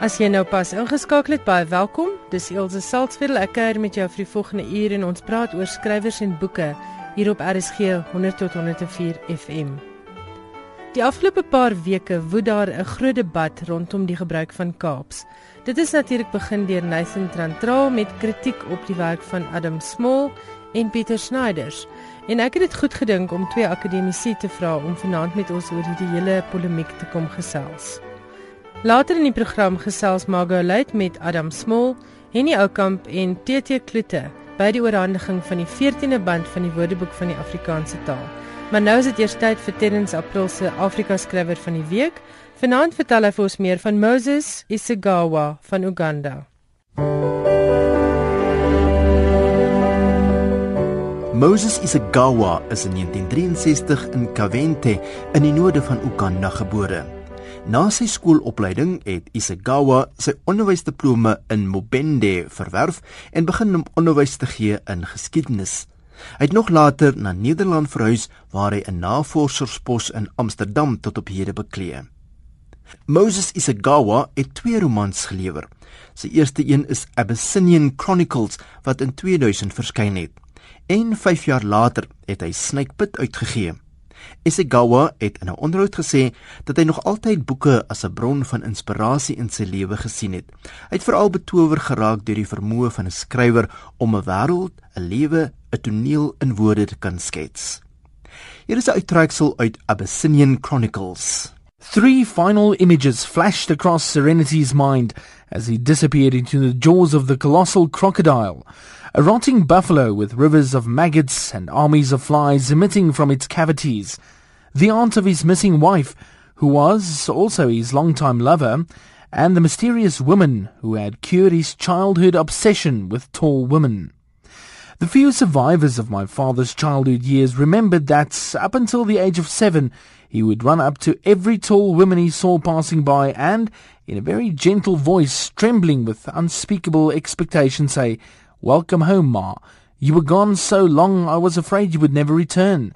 As jy nou pas ingeskakel het, baie welkom. Dis Elsje Salzwetel. Ek kuier met jou vir die volgende uur en ons praat oor skrywers en boeke hier op RSG 100 tot 104 FM. Die afgelope paar weke woed daar 'n groot debat rondom die gebruik van Kaaps. Dit is natuurlik begin deur Nathan Trantraal met kritiek op die werk van Adam Small en Pieter Snyders. En ek het dit goed gedink om twee akademici te vra om vanaand met ons oor hierdie hele polemiek te kom gesels. Later in die program gesels Margot Luit met Adam Small, Henny Oukamp en TT Kloete by die oorhandiging van die 14de band van die Woordeboek van die Afrikaanse taal. Maar nou is dit eers tyd vir Terrence April se Afrika skrywer van die week. Vanaand vertel hy vir ons meer van Moses Isagawa van Uganda. Moses Isagawa is in 1963 in Kavente in die noorde van Uganda gebore. Na sy skoolopleiding het Isagawa sy onderwysdiplome in Mubende verwerf en begin om onderwys te gee in geskiedenis. Hy het nog later na Nederland verhuis waar hy 'n navorserspos in Amsterdam tot op hede bekleë. Moses Isagawa het twee romans gelewer. Sy eerste een is Abyssinian Chronicles wat in 2000 verskyn het. En 5 jaar later het hy Snakepit uitgegee. Isagawa het in 'n onderhoud gesê dat hy nog altyd boeke as 'n bron van inspirasie in sy lewe gesien het. Hy het veral betower geraak deur die vermoë van 'n skrywer om 'n wêreld, 'n lewe, 'n toneel in woorde te kan skets. Hier is 'n uittreksel uit Abyssinian Chronicles. Three final images flashed across Serenity's mind as he disappeared into the jaws of the colossal crocodile. A rotting buffalo with rivers of maggots and armies of flies emitting from its cavities. The aunt of his missing wife, who was also his longtime lover, and the mysterious woman who had cured his childhood obsession with tall women. The few survivors of my father's childhood years remembered that up until the age of seven, he would run up to every tall woman he saw passing by and, in a very gentle voice, trembling with unspeakable expectation, say, Welcome home, Ma. You were gone so long I was afraid you would never return.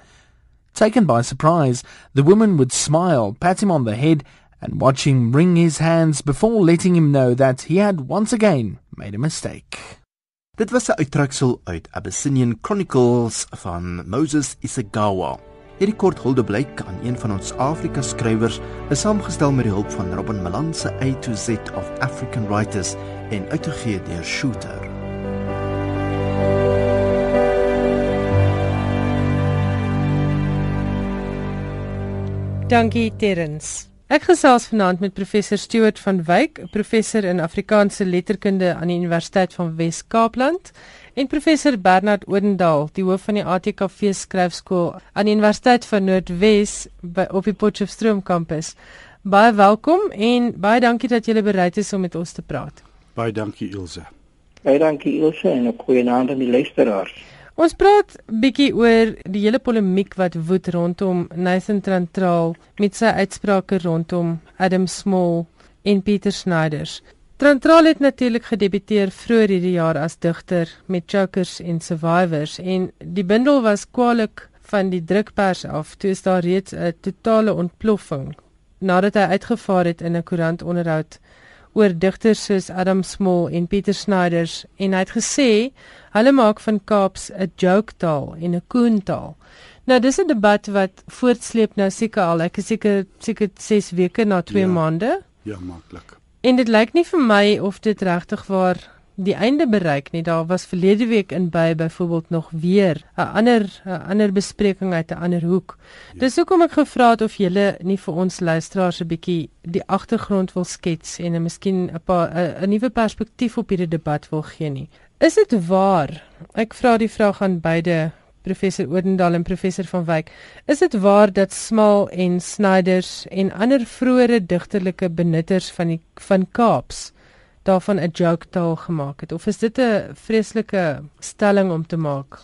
Taken by surprise, the woman would smile, pat him on the head, and watch him wring his hands before letting him know that he had once again made a mistake. Dit was 'n uittreksel uit Abyssinian Chronicles van Moses Isagawa. Hierdie kort huldeblyk aan een van ons Afrika skrywers is saamgestel met die hulp van Robin Malan se A to Z of African Writers en uitgegee deur Shooter. Dankie Terrens. Ek gesels vanaand met professor Stuart van Wyk, professor in Afrikaanse letterkunde aan die Universiteit van Wes-Kaapland en professor Bernard Odendaal, die hoof van die ATKV skryfskool aan die Universiteit van Noordwes op die Potchefstroom kampus. Baie welkom en baie dankie dat julle bereid is om met ons te praat. Baie dankie Ilse. Baie dankie Ilse en 'n goeie aand aan die luisteraars. Ons praat bietjie oor die hele polemiek wat woed rondom Nathan Trantral met sy uitsprake rondom Adam Small en Pieter Snyders. Trantral het natuurlik gedebuteer vroeër hierdie jaar as digter met Chokers en Survivors en die bundel was kwaliek van die drukpers af toe is daar reeds 'n totale ontploffing nadat hy uitgevaar het in 'n koerantonderhoud oor digters soos Adam Small en Pieter Snyders en hy het gesê hulle maak van Kaaps 'n joke taal en 'n koen taal. Nou dis 'n debat wat voortsleep nou seker al ek is seker seker 6 weke na 2 Ja. maande. Ja, maklik. En dit lyk nie vir my of dit regtig waar die einde bereik nie. Daar was verlede week in by byvoorbeeld nog weer 'n ander 'n ander bespreking uit 'n ander hoek. Ja. Dis hoekom ek gevra het of julle nie vir ons luisteraars 'n bietjie die agtergrond wil skets en 'n miskien 'n paar 'n 'n nuwe perspektief op hierdie debat wil gee nie. Is dit waar? Ek vra die vraag aan beide professor Odendaal en professor van Wyk. Is dit waar dat Smal en Snyders en ander vroeëre digterlike benutters van die van Kaaps daarvan 'n joke taal gemaak het of is dit 'n vreeslike stelling om te maak?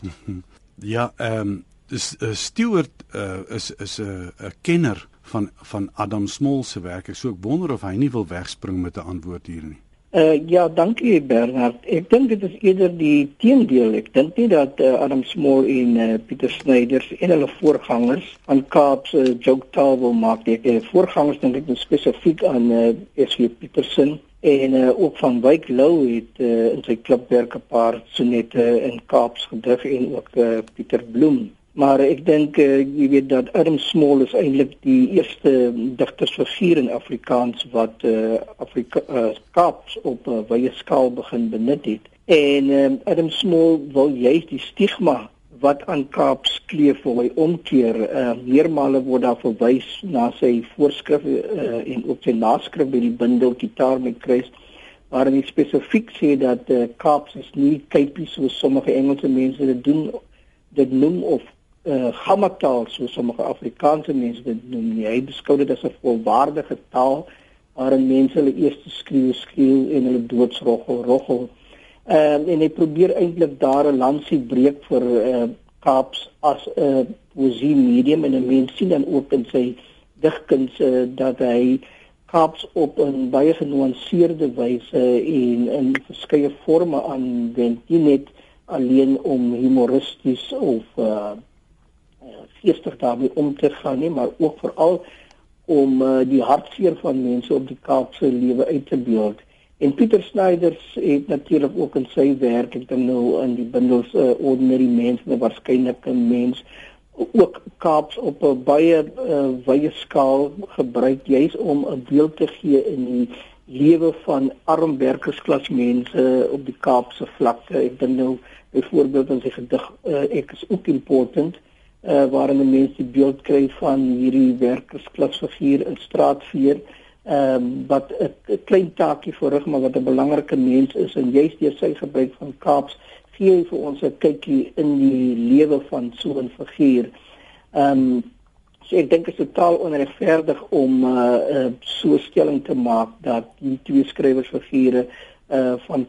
Ja, ehm um, dis uh, Stewart uh, is is 'n uh, 'n kenner van van Adam Small se werk. Ek sou ek wonder of hy nie wil wegspring met 'n antwoord hier nie. Uh ja, dankie Bernard. Ek dink dit is eerder die teendeel. Ek dink nie dat uh, Adam Small en uh, Pieter Snyders en hulle voorgangers aan Kaapse uh, joke taal wil maak nie. Die voorgangers dink ek spesifiek aan uh, S.W. Petersen En uh, ook van Wyk Lou het uh, in sy klipwerk 'n paar sonette in Kaaps gedig en ook uh, Pieter Bloem. Maar ek dink uh, jy weet dat Adam Small is eintlik die eerste digtersfiguur in Afrikaans wat uh, Afrika uh, Kaaps op 'n uh, wye skaal begin benut het. En uh, Adam Small wil juist die stigma wat aan Kaaps kleef wil hy omkeer. Uh, meermale word daar verwys na sy voorskrifte uh, en ook sy naskrif by die bundel Gitaar met Kruis waarin hy spesifiek sê dat uh, Kaaps is nie kypie soos sommige Engelse mense dit doen dit noem of uh, gammataal soos sommige Afrikaanse mense dit noem nie. Hy beskou dit as 'n volwaardige taal waarin mense hulle eerste skreeu skreeu en hulle doodsroggel roggel Ehm uh, en hy probeer eintlik daar 'n lansie breek vir uh, Kaaps as 'n uh, poesie medium en 'n mens sien dan ook in sy digkuns uh, dat hy Kaaps op 'n baie genuanceerde wyse en in verskeie forme aanwend, nie net alleen om humoristies of uh, geestig daarmee om te gaan nie, maar ook veral om uh, die hartseer van mense op die Kaapse lewe uit te beeld. En Pieter Snyders het natuurlik ook in sy werk, ek dink nou in die bundels uh, Ordinary Mense, nou waarskynlik 'n mens ook Kaaps op 'n baie uh, wye skaal gebruik juis om 'n beeld te gee in die lewe van arm werkersklas mense op die Kaapse vlakte. Ek dink nou byvoorbeeld in sy gedig uh, ek is ook important uh, waarin 'n mens die beeld kry van hierdie werkersklas figuur in straatveer ehm um, wat 'n klein taakie verrig maar wat 'n belangrike mens is en juist deur sy gebruik van Kaaps gee hy vir ons 'n kykie in die lewe van so 'n figuur. Ehm um, so ek dink dit is totaal onregverdig om 'n uh, uh, so stelling te maak dat die twee skrywers figure uh van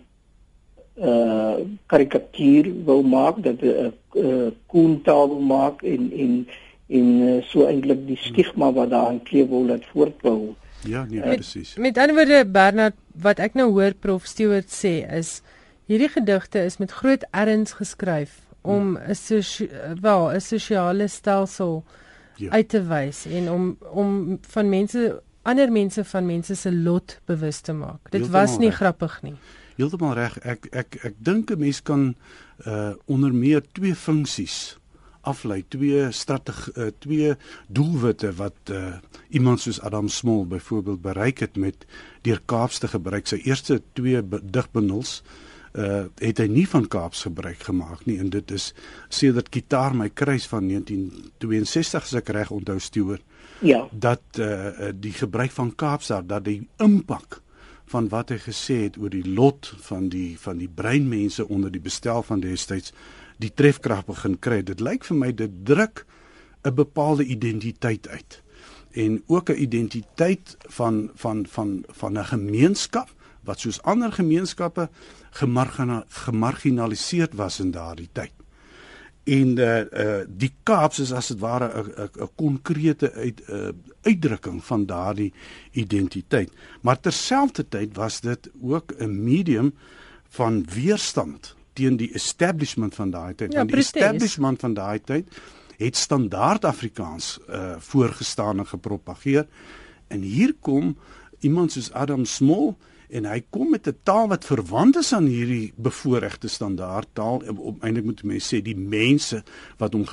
uh karikatuur wil maak dat 'n uh, uh, koentaal wil maak en en en uh, so eintlik die stigma wat daaraan kleef wil laat voortbou. Ja, nee, presies. Met, met ander woorde Bernard, wat ek nou hoor Prof Stewart sê is hierdie gedigte is met groot erns geskryf om 'n wel 'n sosiale stelsel ja. uit te wys en om om van mense ander mense van mense se lot bewus te maak. Dit Heeltemal was nie recht. grappig nie. Heeltemal reg. Ek ek ek dink 'n mens kan uh onder meer twee funksies aflei twee strategie uh, twee doelwitte wat uh, iemand soos Adam Smol byvoorbeeld bereik het met deur Kaaps te gebruik. Sy eerste twee digbundels uh het hy nie van Kaaps gebruik gemaak nie en dit is sedert Gitaar my kruis van 1962 as ek reg onthou stuur ja. dat uh die gebruik van Kaaps daar dat die impak van wat hy gesê het oor die lot van die van die breinmense onder die bestel van destyds die trefkrag begin kry. Dit lyk vir my dit druk 'n bepaalde identiteit uit. En ook 'n identiteit van van van van 'n gemeenskap wat soos ander gemeenskappe gemarginaliseerd was in daardie tyd. En uh uh die Kaaps is as dit ware 'n 'n konkrete uit uh uitdrukking van daardie identiteit. Maar terselfdertyd was dit ook 'n medium van weerstand teen die establishment van daai tyd. Ja, Want die establishment van daai tyd het standaard Afrikaans uh voorgestaan en gepropageer. En hier kom iemand soos Adam Small en hy kom met 'n taal wat verwant is aan hierdie bevoorregte standaard taal eintlik moet mense sê die mense wat hom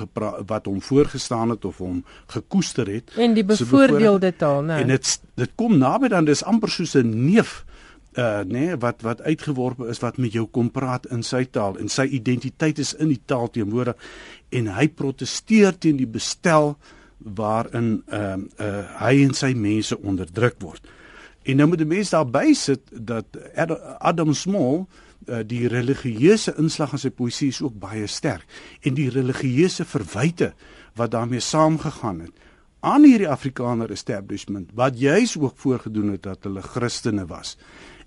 wat hom voorgestaan het of hom gekoester het en die bevoordeelde taal nê en dit dit kom naby dan dis amper soos 'n neef uh nee wat wat uitgeworpe is wat met jou kom praat in sy taal en sy identiteit is in die taal teenwoordig en hy proteseer teen die bestel waarin ehm uh, uh hy en sy mense onderdruk word. En nou moet die mense daarby sit dat Adam Small uh, die religieuse inslag in sy poësie is ook baie sterk en die religieuse verwyte wat daarmee saamgegaan het aan hierdie Afrikaner establishment wat juis ook voorgedoen het dat hulle Christene was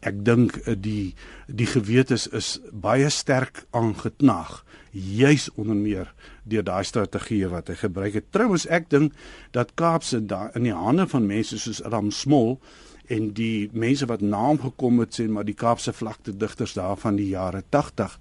ek dink eh, die die gewete is, baie sterk aangetnag juis onder meer deur daai strategie wat hy gebruik het. Trouwens ek dink dat Kaapse daar in die hande van mense soos Adam Smol en die mense wat naam gekom het sê maar die Kaapse vlakte digters daar van die jare 80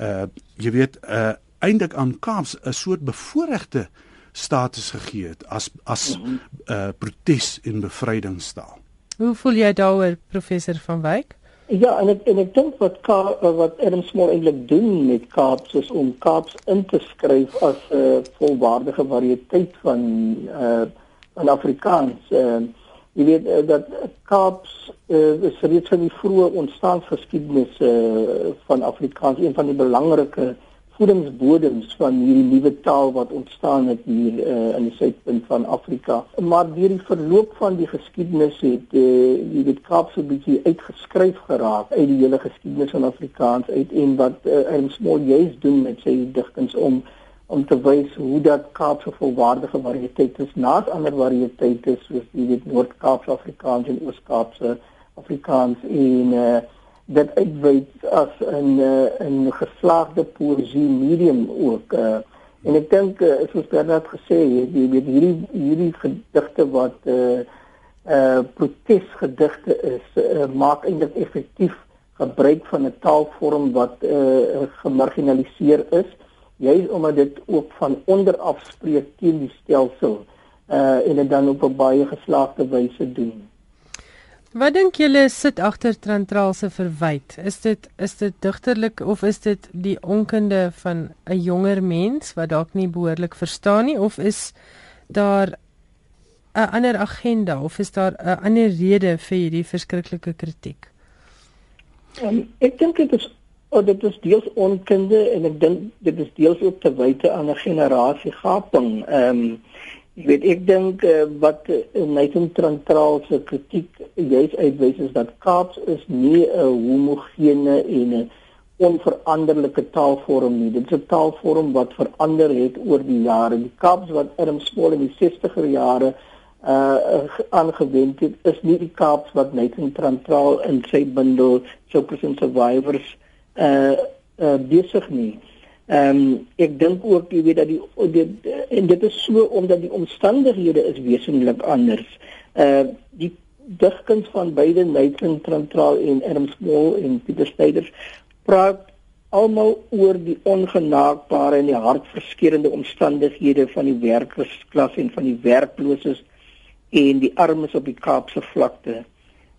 uh jy weet uh eintlik aan Kaaps 'n soort bevoorregte status gegee het as as uh protes en bevrydingstaal. Hoe voel jy daaroor professor van Wyk? Ja, en ek en ek dink wat Ka wat Adam Small eintlik doen met Kaaps is om Kaaps in te skryf as 'n uh, volwaardige variëteit van uh van Afrikaans. Uh, jy weet uh, dat Kaaps uh, is reeds van die vroeë ontstaansgeskiedenis uh, van Afrikaans een van die belangrike voedingsbodems van hierdie nuwe taal wat ontstaan het hier uh, in die suidpunt van Afrika. Maar deur die verloop van die geskiedenis het uh, die dit Kaap so 'n bietjie uitgeskryf geraak uit die hele geskiedenis van Afrikaans uit en wat uh, Ernst Moll juis doen met sy digtings om om te wys hoe dat Kaap so volwaardige variëteit is naas ander variëteite soos die weet Noord-Kaapse Afrikaans en Oos-Kaapse Afrikaans en uh, dit uitwy as 'n 'n geslaagde poesie medium ook uh, en ek dink uh, soos Bernard gesê het jy weet hierdie hierdie gedigte wat uh uh protesgedigte is uh, maak eintlik effektief gebruik van 'n taalvorm wat uh gemarginaliseer is. Juis omdat dit ook van onder af spreek teen die stelsel uh en dit dan op 'n baie geslaagde wyse doen Wat dink julle sit agter Trantraal se verwyd? Is dit is dit digterlik of is dit die onkunde van 'n jonger mens wat dalk nie behoorlik verstaan nie of is daar 'n ander agenda of is daar 'n ander rede vir hierdie verskriklike kritiek? Um, ek dink dit is oh, dit is deels onkunde en ek dink dit is deels ook te wyte aan 'n generasie gaping. Ehm um, Ek weet ek dink uh, wat uh, Nathan Trantraal se kritiek juis uitwys is dat Kaaps is nie 'n homogene en 'n onveranderlike taalvorm nie. Dit is 'n taalvorm wat verander het oor die jare. Die Kaaps wat Adam Small in die 60er jare uh aangewend het, is nie die Kaaps wat Nathan Trantraal in sy bundel Chokers and Survivors uh uh besig nie. Ehm um, ek dink ook jy weet dat die, die en dit is so omdat die omstandighede is wesentlik anders. Uh die digkuns van beide Nathan Trantraal en Ernst Moll en Pieter Steiders praat almal oor die ongenaakbare en die hartverskeurende omstandighede van die werkersklas en van die werklooses en die armes op die Kaapse vlakte.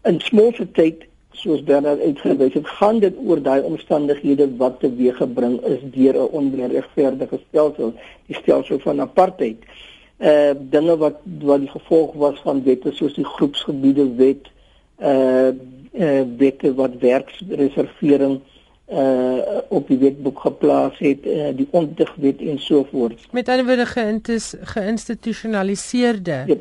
In Small se tyd soos Bernard uitgewys het, gaan dit oor daai omstandighede wat teweeggebring is deur 'n onregverdige stelsel, die stelsel van apartheid. Uh dinge wat wat die gevolg was van wette soos die groepsgebiede wet, uh uh wette wat werksreservering uh op die wetboek geplaas het, uh, die ondigwet en so voort. Met ander woorde geïnstitusionaliseerde ja,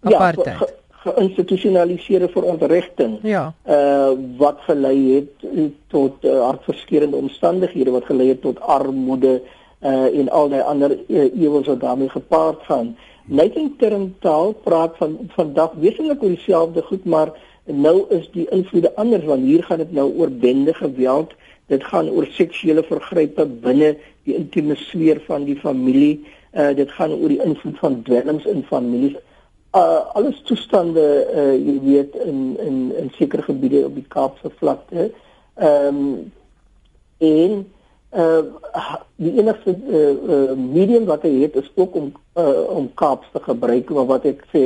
apartheid. Ja, geïnstitusionaliseerde verontrigting. Ja. Uh wat gelei het tot uh, hartverskeurende omstandighede wat gelei het tot armoede uh en al die ander uh, ewels wat daarmee gepaard gaan. Nightingale taal praat van vandag wesentlik oor dieselfde goed, maar nou is die invloede anders want hier gaan dit nou oor bende geweld. Dit gaan oor seksuele vergrype binne die intieme sfeer van die familie. Uh dit gaan oor die invloed van dwelms in families uh, alles toestande uh, jy weet in in in sekere gebiede op die Kaapse vlakte. Ehm um, en uh die enigste uh, uh, medium wat hy het is ook om uh, om Kaaps te gebruik maar wat ek sê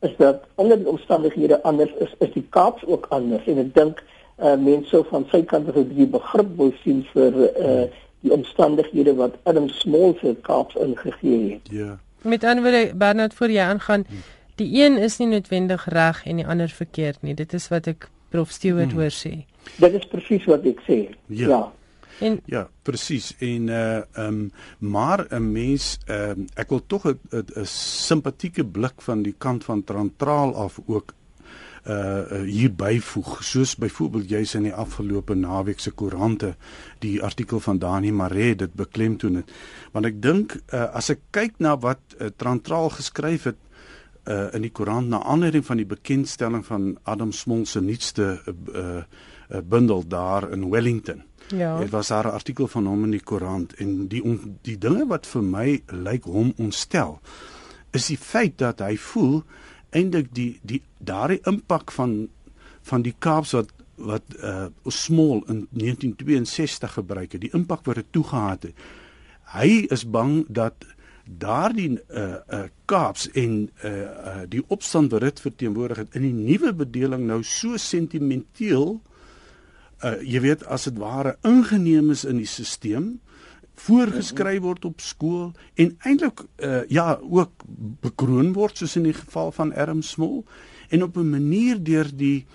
is dat onder die omstandighede anders is is die Kaaps ook anders en ek dink uh, mense van sy kant af het die begrip wil sien vir uh, die omstandighede wat Adam Small se Kaaps ingegee het. Ja. Met ander woorde Bernard voor jy aangaan hmm die een is nie noodwendig reg en die ander verkeerd nie. Dit is wat ek Prof Stewart hmm. hoor sê. Dit is presies wat ek sê. Ja. ja. En ja, presies. En uh ehm um, maar 'n mens ehm um, ek wil tog 'n 'n simpatieke blik van die kant van Trantraal af ook uh hier byvoeg soos byvoorbeeld jy's in die afgelope naweek se koerante die artikel van Dani Maree dit beklemtoon het want ek dink uh, as ek kyk na wat uh, Trantraal geskryf het uh, in die koerant na aanleiding van die bekendstelling van Adam Smol se nuutste uh, uh, bundel daar in Wellington. Ja. Dit was daar 'n artikel van hom in die koerant en die on, die dinge wat vir my lyk hom ontstel is die feit dat hy voel eintlik die die daardie impak van van die Kaaps wat wat uh Smol in 1962 gebruik het, die impak wat dit toegehad het. Hy is bang dat daardie uh uh Kaaps en uh uh die opstand wat dit verteenwoordig het in die nuwe bedeling nou so sentimenteel uh jy weet as dit ware ingeneem is in die stelsel voorgeskryf word op skool en eintlik uh ja ook bekroon word soos in die geval van Erm Smol en op 'n manier deur die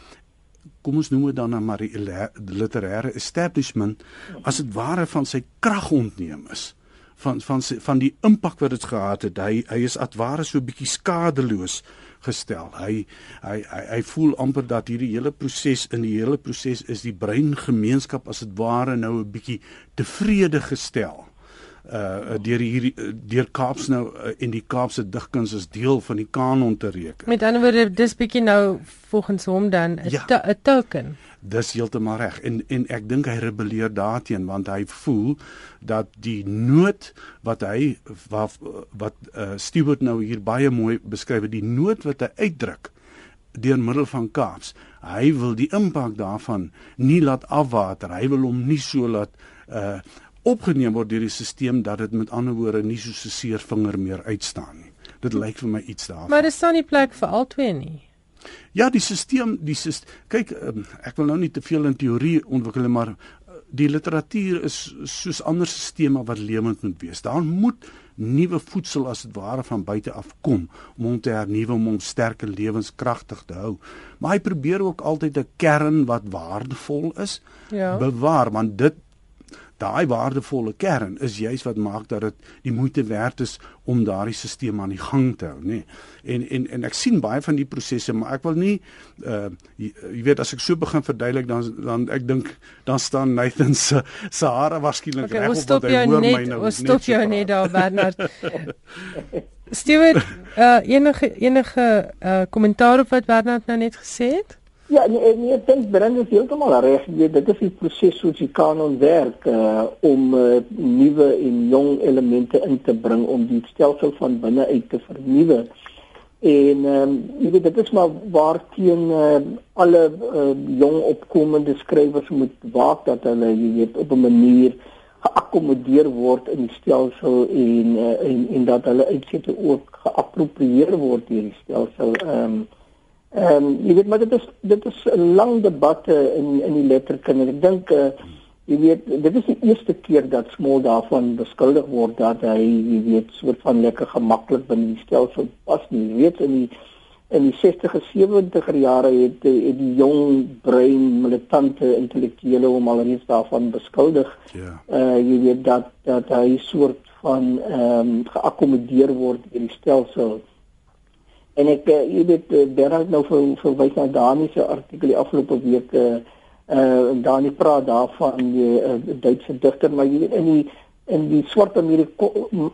kom ons noem dit dan maar die literêre establishment as dit ware van sy krag ontneem is van van van die impak wat dit gehad het. Hy hy is atware so bietjie skadeloos gestel. Hy hy hy, hy voel amper dat hierdie hele proses in die hele proses is die breingemeenskap as dit ware nou 'n bietjie tevrede gestel uh deur hierdie deur Kaaps nou uh, en die Kaapse digkuns is deel van die kanon te reken. Met ander woorde dis bietjie nou volgens hom dan 'n ja, token. Dis heeltemal reg en en ek dink hy rebelleer daarteenoor want hy voel dat die nood wat hy wat wat uh, Stewart nou hier baie mooi beskryf die nood wat hy uitdruk deur middel van Kaaps. Hy wil die impak daarvan nie laat afwater. Hy wil hom nie so laat uh opgeneem word deur die stelsel dat dit met ander woorde nie so 'n seer vinger meer uitstaan nie. Dit lyk vir my iets daarvan. Maar dis staan nie plek vir albei nie. Ja, die stelsel, die syst, kyk um, ek wil nou nie te veel in teorie ontwikkel maar uh, die literatuur is soos ander stelsels wat lewend moet wees. Daar moet nuwe voedsel as dit ware van buite af kom om hom te hernuwe om hom sterk en lewenskragtig te hou. Maar hy probeer ook altyd 'n kern wat waardevol is ja. bewaar want dit daai waardevolle kern is juis wat maak dat dit die moeite werd is om daardie stelsel aan die gang te hou, nê. En en en ek sien baie van die prosesse, maar ek wil nie uh jy, jy weet as ek so begin verduidelik dan dan ek dink dan staan Nathan se Sahara waarskynlik okay, reg op wat hy hoor my nou. Ons stop jou net daar Bernard. Stewart, uh enige enige uh kommentaar op wat Bernard nou net gesê het? Ja, nee, nee ek dink Brand is heeltemal reg. Dit is die proses soos die kanon werk uh om uh, nuwe en jong elemente in te bring om die stelsel van binne uit te vernuwe. En ehm um, jy weet dit is maar waarteen uh, alle uh, jong opkomende skrywers moet waak dat hulle jy weet op 'n manier geakkommodeer word in die stelsel en uh, en en dat hulle uitsette ook geapproprieer word deur die stelsel. Ehm um, Ehm um, jy weet maar dit is dit is 'n lang debatte in in die letterkunde. Ek dink uh, jy weet dit is die eerste keer dat Smol daarvan beskuldig word dat hy jy weet soort van lekker gemaklik binne die stelsel pas nie. Jy weet in die in die 60e 70er jare het, het die jong brein militante intellektuele hom al reeds daarvan beskuldig. Ja. Uh jy weet dat dat hy soort van ehm um, geakkommodeer word in die stelsel. En ek uh, jy weet uh, Berald nou vir verwys na Dani se artikel die afgelope week eh uh, Dani praat daarvan die uh, Duitse digter maar jy in die in die swart Amerika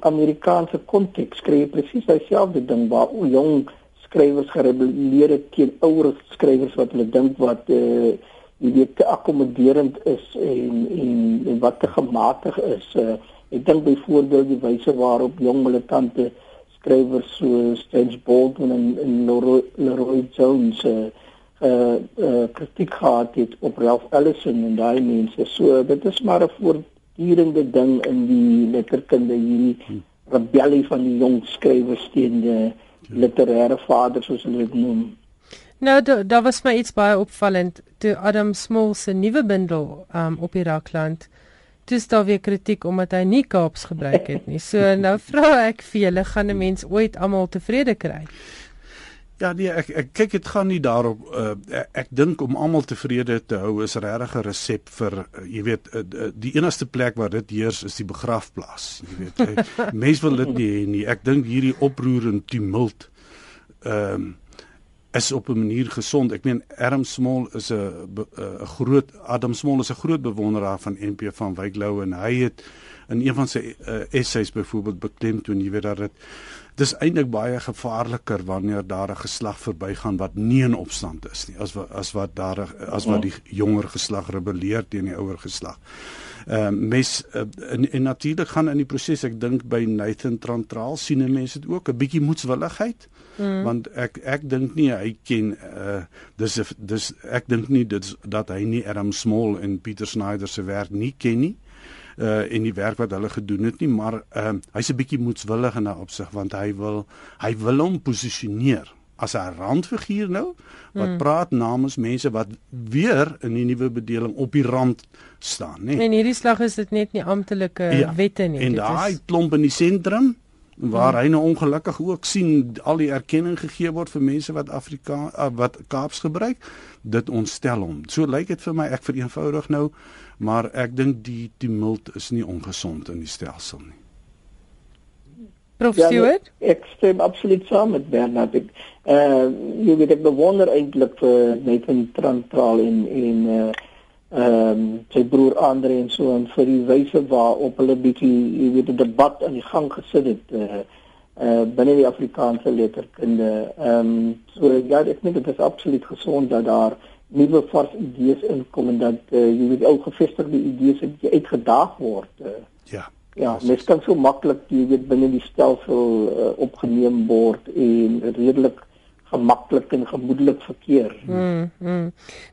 Amerikaanse konteks kry jy presies dieselfde ding waar jong skrywers gerebelleer het teen ouer skrywers wat hulle dink wat eh uh, weet akkommoderend is en en, en wat te gematig is. Uh, ek dink byvoorbeeld die wyse waarop jong militante skrywers soos James Baldwin en, en Leroy, Leroy Jones uh, uh, uh, kritiek gehad het op Ralph Ellison en daai mense. So dit is maar 'n voortdurende ding in die letterkunde hierdie hmm. rebellie van die jong skrywers teen die literêre vaders soos hulle dit noem. Nou daar da was my iets baie opvallend toe Adam Small se nuwe bundel um, op Irakland dis daar weer kritiek omdat hy nie Kaaps gebruik het nie. So nou vra ek vir julle gaan 'n mens ooit almal tevrede kry? Ja nee, ek ek kyk dit gaan nie daarop uh, ek, ek dink om almal tevrede te hou is regtig 'n resep vir uh, jy weet uh, die enigste plek waar dit heers is die begrafplaas. Jy weet uh, mense wil dit nie hê nie. Ek dink hierdie oproer en tumult ehm um, is op 'n manier gesond. Ek meen Adam Small is 'n 'n groot Adam Small is 'n groot bewonderaar van NP van Wyk Lou en hy het in een van sy uh, essays byvoorbeeld beklemtoon jy weet dat dit dis eintlik baie gevaarliker wanneer daar 'n geslag verbygaan wat nie in opstand is nie as wat as wat daar as wat die jonger geslag rebelleer teen die ouer geslag. Ehm uh, mes uh, en, en natuurlik gaan in die proses ek dink by Nathan Trantraal sien mense dit ook 'n bietjie moedswilligheid. Mm. Want ek ek dink nie hy ken uh dis dis ek dink nie dit dat hy nie Adam Small en Pieter Snyder se werk nie ken nie. uh en die werk wat hulle gedoen het nie, maar ehm uh, hy's 'n bietjie moedswillig in daardie opsig want hy wil hy wil hom posisioneer as 'n randfiguur nou wat hmm. praat namens mense wat weer in die nuwe bedeling op die rand staan, nê. Nee. En hierdie slag is dit net nie amptelike ja, wette nie. En daai is... klomp in die sentrum waar hmm. hy nou ongelukkig ook sien al die erkenning gegee word vir mense wat Afrika uh, wat Kaaps gebruik dit ontstel hom. So lyk dit vir my ek vereenvoudig nou, maar ek dink die tumult is nie ongesond in die stelsel nie. Prof ja, Stewart? Ek stem absoluut saam met Bernard. Ek uh jy weet ek bewonder eintlik vir Nathan Trantraal en en uh ehm um, sy broer Andre en so en vir die wyse waarop hulle bietjie jy weet 'n debat aan die gang gesit het uh, uh binne die Afrikaanse letterkunde. Ehm um, so ja, ek dink dit is absoluut gesond dat daar nuwe vars idees inkom en dat uh, jy weet ou gevestigde idees uitgedaag word. Uh, ja. Ja, mens kan so maklik jy weet binne die stelsel uh, opgeneem word en redelik gemaklik en gemoedelik verkeer. Mm, mm.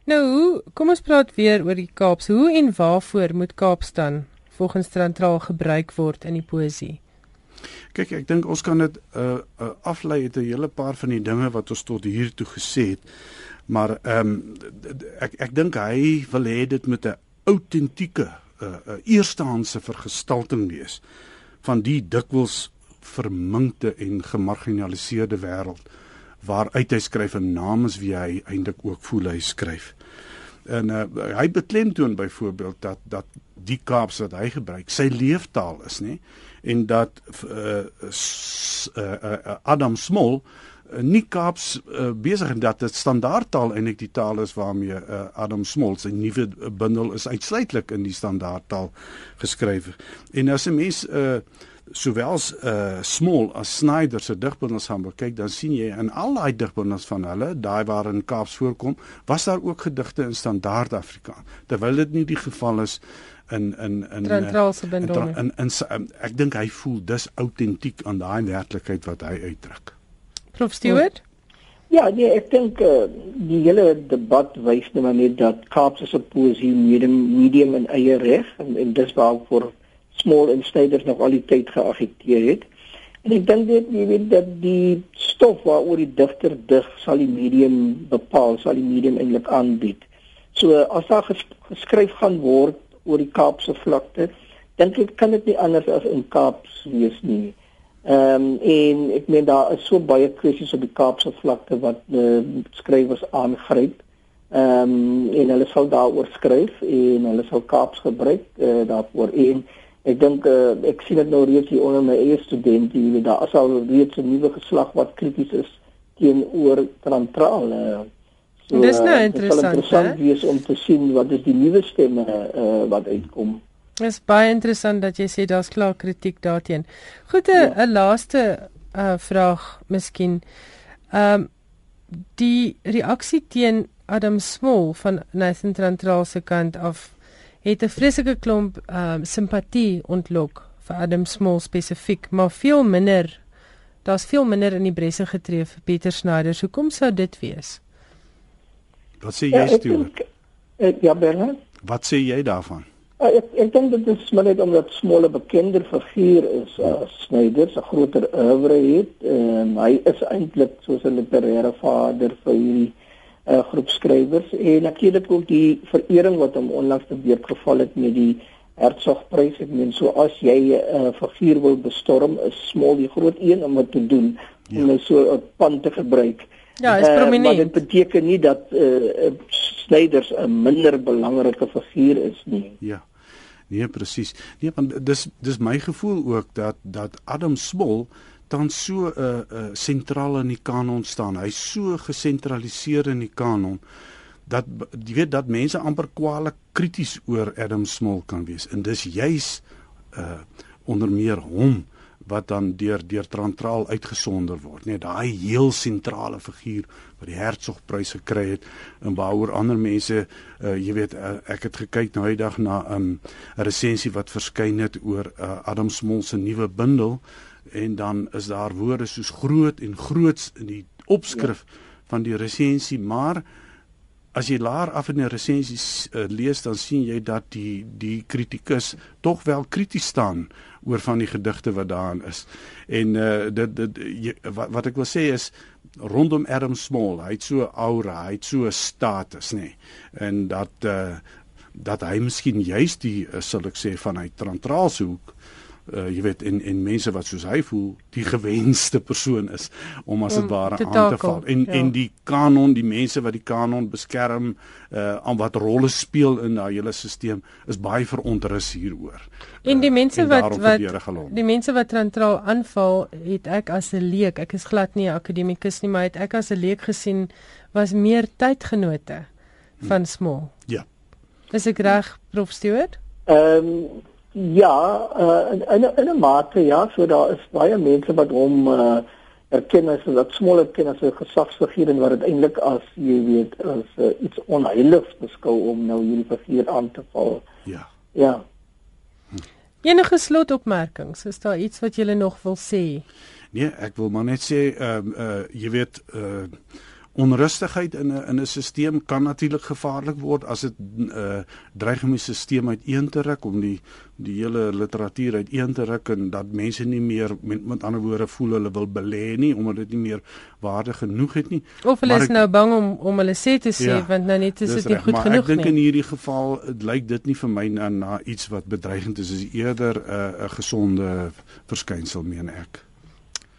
Nou, hoe, kom ons praat weer oor die Kaaps. Hoe en waarvoor moet Kaaps dan volgens sentraal gebruik word in die poësie? Kyk, ek dink ons kan dit uh, uh, aflei uit 'n hele paar van die dinge wat ons tot hier toe gesê het. Maar ehm um, ek ek dink hy wil hê dit moet 'n autentieke 'n uh, uh, eerstehandse vergestalting wees van die dikwels verminkte en gemarginaliseerde wêreld waaruit hy skryf en namens wie hy eintlik ook voel hy skryf. En uh, hy beklemtoon byvoorbeeld dat dat die Kaaps wat hy gebruik sy leeftaal is, nê? En dat uh, uh, uh, Adam uh, nie Kaaps uh, besig en dat dit standaardtaal eintlik die taal is waarmee uh, Adam Small sy nuwe bundel is uitsluitlik in die standaardtaal geskryf. En as 'n mens uh, sowel uh Small as Snyder se digbundels gaan kyk, dan sien jy in al daai digbundels van hulle, daai waarin Kaaps voorkom, was daar ook gedigte in standaard Afrikaans. Terwyl dit nie die geval is in in in Trantraalse bundel. In, in, in, in ek dink hy voel dis autentiek aan daai werklikheid wat hy uitdruk. Prof Stewart? Ja, nee, ek dink uh, die hele debat wys nou net dat Kaaps se poesie medium medium in eie reg en, en dis waarvoor small insiders nog al die tyd geagiteer het. En ek dink dit jy weet dat die stof waaroor die digter dig sal die medium bepaal, sal die medium eintlik aanbied. So as daar geskryf gaan word oor die Kaapse vlakte, dink ek kan dit nie anders as in Kaaps wees nie. Ehm um, en ek meen daar is so baie kwessies op die Kaapse vlakte wat uh, skrywers aangryp. Ehm um, en hulle sal daaroor skryf en hulle sal Kaaps gebruik uh, daarvoor en Ek dink uh, ek sien dit nou reeds hier onder my eie studente, jy weet daar is al reeds 'n nuwe geslag wat krities is teenoor Trantraal. Uh, so, Dis nou interessant. Dit is interessant wees om te sien wat is die nuwe stemme uh, wat uitkom. Dit is baie interessant dat jy sê daar's klaar kritiek daarteen. Goed 'n ja. laaste uh, vraag miskien. Ehm um, die reaksie teen Adam Small van Nathan Trantraal se kant af het 'n vreeslike klomp ehm um, simpatie ontlok vir Adam Small spesifiek, maar veel minder. Daar's veel minder in die bresse getree vir Pieter Snyder. Hoekom sou dit wees? Wat sê jy, ja, Stuart? Ja, Bernard. Wat sê jy daarvan? Uh, ek ek dink dit is maar net omdat Small 'n bekender figuur is as uh, Snyder, 'n groter oeuvre het. Ehm uh, hy is eintlik soos 'n literêre vader vir hierdie uh, groep skrywers en natuurlik ook die verering wat hom onlangs te beurt geval het met die Hertzogprys. Ek meen so as jy 'n uh, eh, figuur wil bestorm, is Smol die groot een om dit te doen ja. om so 'n pan te gebruik. Ja, is prominent. Uh, maar dit beteken nie dat uh, Snyders 'n minder belangrike figuur is nie. Ja. Nee, presies. Nee, want dis dis my gevoel ook dat dat Adam Smol dan so 'n uh, uh, sentraal in die kanon staan. Hy's so gesentraliseer in die kanon dat jy weet dat mense amper kwaliek krities oor Adam Small kan wees. En dis juis uh onder meer hom wat dan deur deur Trantraal uitgesonder word. Nee, daai heel sentrale figuur wat die Hertzogprys gekry het en waaroor ander mense uh jy weet uh, ek het gekyk nou die dag na 'n um, resensie wat verskyn het oor uh, Adam Small se nuwe bundel en dan is daar woorde soos groot en groots in die opskrif ja. van die resensie maar as jy laer af in die resensies uh, lees dan sien jy dat die die kritikus tog wel krities staan oor van die gedigte wat daarin is. En uh dit dit jy, wat, wat ek wil sê is rondom Adam Small, hy het so aura, hy het so status nê. Nee. En dat uh dat hy miskien juist die uh, sal ek sê van hy trantraalse hoek uh, jy weet en en mense wat soos hy voel die gewenste persoon is om as dit ware aan te val. En ja. en die kanon die mense wat die kanon beskerm uh, aan wat rolle speel in daai hele stelsel is baie verontrus hieroor. En die mense uh, en wat wat die mense wat trantraal aanval het ek as 'n leek ek is glad nie 'n akademikus nie maar het ek as 'n leek gesien was meer tydgenote van small. Ja. Is ek reg prof Stewart? Ehm um, Ja, uh, in in in 'n mate ja, so daar is baie mense wat hom uh, erken as 'n smaller ken as 'n gesagsfiguur en wat dit eintlik as jy weet as uh, iets onheiligs beskou om nou hierdie figuur aan te val. Ja. Ja. Hm. Enige slotopmerkings, is daar iets wat jy nog wil sê? Nee, ek wil maar net sê ehm uh, uh, jy weet uh onrustigheid in 'n in 'n stelsel kan natuurlik gevaarlik word as dit 'n uh, dreig om die stelsel uiteen te ruk om die die hele literatuur uiteen te ruk en dat mense nie meer met, met ander woorde voel hulle wil belê nie omdat dit nie meer waarde genoeg het nie. Of hulle is ek, nou bang om om hulle sê te sê ja, want nou net is dit nie goed maar genoeg nie. Ek dink in hierdie geval lyk dit nie vir my na, na iets wat bedreigend is, is eerder 'n uh, 'n gesonde verskynsel meen ek.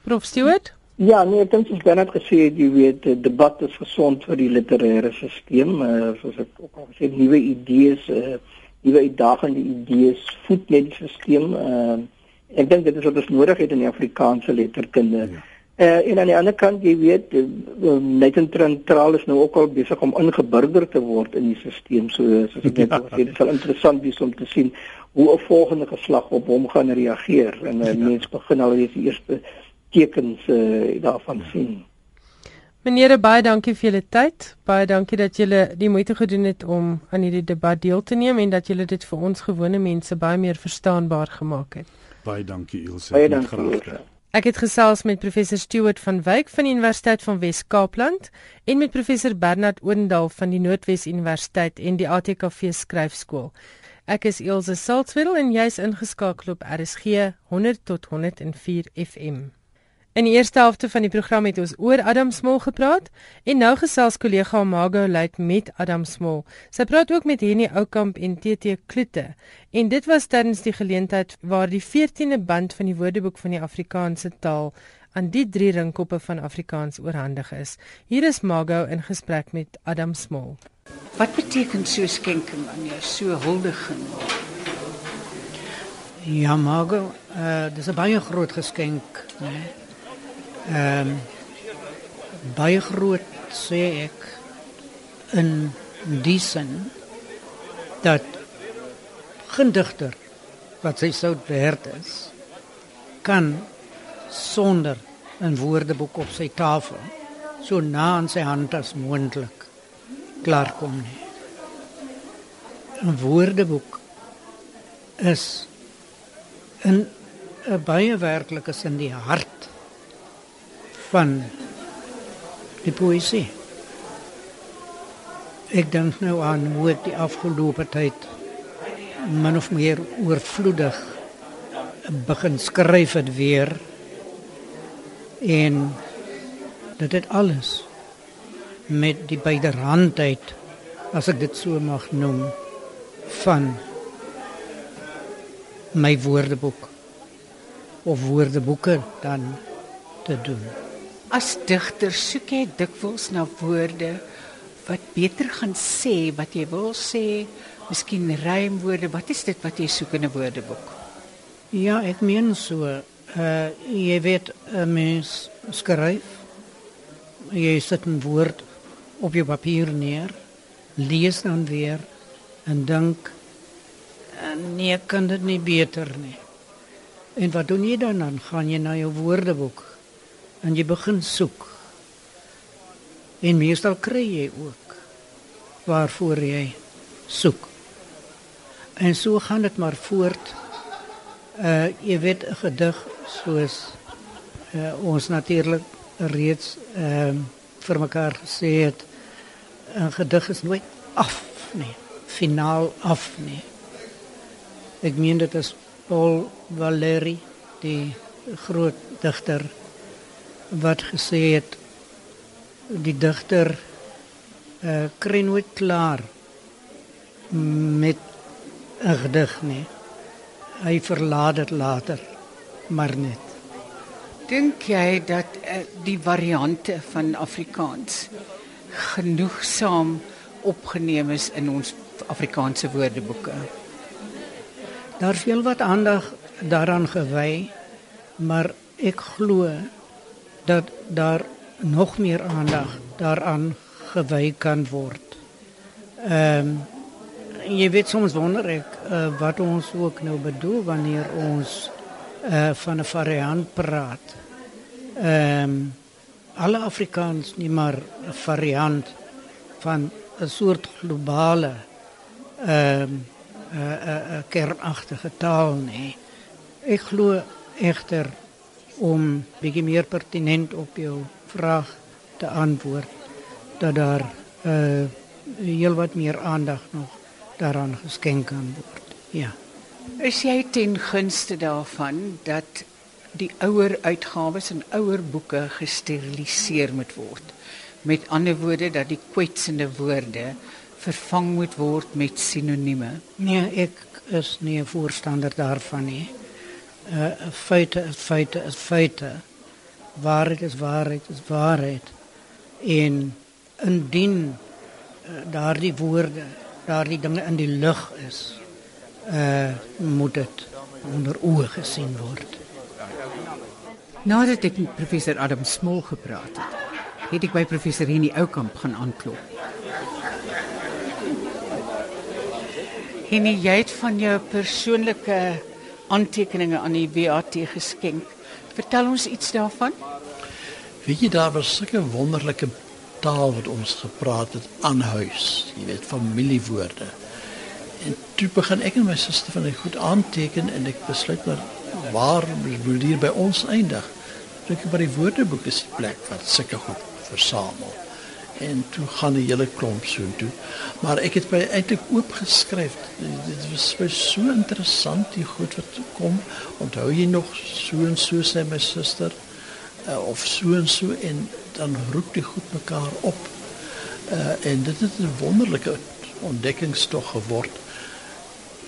Prof Stewart? Ja, nee, ek dink het net gesê jy weet die debat is gesond vir die literêre stelsel, uh, soos ek ook al gesê nuwe idees, uh, nuwe uitdagende idees voed net die stelsel. Uh, ek dink dit is wat ons nodig het in die Afrikaanse letterkunde. Ja. Uh, en aan die ander kant, jy weet, uh, net intraal is nou ook al besig om ingeburger te word in die stelsel. So soos ek net ja. gesê, dit sal interessant wees om te sien hoe 'n volgende geslag op hom gaan reageer en uh, ja. mense begin al die eerste tekens uh, daarvan sien. Meneer, baie dankie vir julle tyd. Baie dankie dat julle die moeite gedoen het om aan hierdie debat deel te neem en dat julle dit vir ons gewone mense baie meer verstaanbaar gemaak het. Baie dankie Ilse. Baie dankie. Ek het gesels met professor Stuart van Wyk van die Universiteit van Wes-Kaapland en met professor Bernard Oendal van die Noordwes Universiteit en die ATKV Skryfskool. Ek is Ilse Saltzwedel en jy's ingeskakel op RSG 100 tot 104 FM. In die eerste helfte van die program het ons oor Adam Smol gepraat en nou gesels kollega Mago Luit met Adam Smol. Sy praat ook met Henny Oukamp en TT Kloete. En dit was tydens die geleentheid waar die 14de band van die Woordeboek van die Afrikaanse taal aan die drie ringkoppe van Afrikaans oorhandig is. Hier is Mago in gesprek met Adam Smol. Wat beteken so skenking aan jou so huldiging? Ja, Mago, uh, dis 'n baie groot geskenk, né? Nee? Ehm um, baie groot sê ek in die sin dat gendigter wat sy sou werd is kan sonder 'n woordeboek op sy tafel so na aan sy hand as moontlik klaarkom nie. 'n Woordeboek is in 'n baie werklike sin die hart van die poësie. Ek dink nou aan hoe ek die afgelope tyd min of meer oorvloedig begin skryf het weer en dit het alles met die byderhandheid as ek dit so mag noem van my woordeboek of woordeboeke dan te doen. As digter soek jy dikwels na woorde wat beter gaan sê wat jy wil sê, miskien rymwoorde. Wat is dit wat jy soek in 'n woordeboek? Ja, ek meen so. Uh jy weet 'n mens skryf. Jy sit 'n woord op jou papier neer, lees dan weer en dink nee, kan dit nie beter nie. En wat doen jy dan? Dan gaan jy na jou woordeboek en jy begin soek. En meestal kry jy ook waarvoor jy soek. En so gaan dit maar voort. Uh jy weet 'n gedig soos uh ons natuurlik reeds ehm uh, vir mekaar gesê het 'n gedig is nooit af nie, finaal af nie. Ek meen dit is Paul Valéry, die groot digter wat gesê het die digter uh, kry nooit klaar met 'n gedig nie. Hy verlaat dit later, maar net. Dink jy dat uh, die variante van Afrikaans genoegsaam opgeneem is in ons Afrikaanse woordeboeke? Daar's veel wat aandag daaraan gewy, maar ek glo dat daar nog meer aandag daaraan gewy kan word. Ehm um, jy weet soms wonder ek uh, wat ons ook nou bedoel wanneer ons uh, van 'n variant praat. Ehm um, alle Afrikaans nie maar 'n variant van 'n soort globale ehm um, 'n uh, 'n uh, uh, kernagtige taal nie. Ek glo egter om bietjie meer pertinent op jou vraag te antwoord dat daar uh heel wat meer aandag nog daaraan geskenk kan word. Ja. Is jy ten gunste daarvan dat die ouer uitgawes en ouer boeke gesteriliseer moet word? Met ander woorde dat die kwetsende woorde vervang moet word met sinonieme? Nee, ek is nie 'n voorstander daarvan nie. Uh feite is feite is feite. Waarheid is waarheid is waarheid. En indien uh, daardie woorde, daardie dinge in die lug is, uh moet dit onder oë gesien word. Nadat ek met professor Adam Smol gepraat het, het ek by professor Henny Oukamp gaan aanklop. Henny, jy het van jou persoonlike aantekeninge aan die WAT geskenk. Vertel ons iets daarvan. Weet jy daar was sulke wonderlike taal wat ons gepraat het aan huis, jy weet familiewoorde. En toe begin ek en my suster van die goed aanteken en ek besluit maar waar wil hier by ons eindig. Dink by die woordeboek is die plek wat sulke goed versamel. En toe gaan die hele klomp so toe. Maar ek het by eintlik oop geskryf. Dit was so interessant die goed wat kom. Onthou jy nog so en so sê my suster uh, of so en so en dan roep die goed mekaar op. Uh en dit het 'n wonderlike ontdekkingstog geword.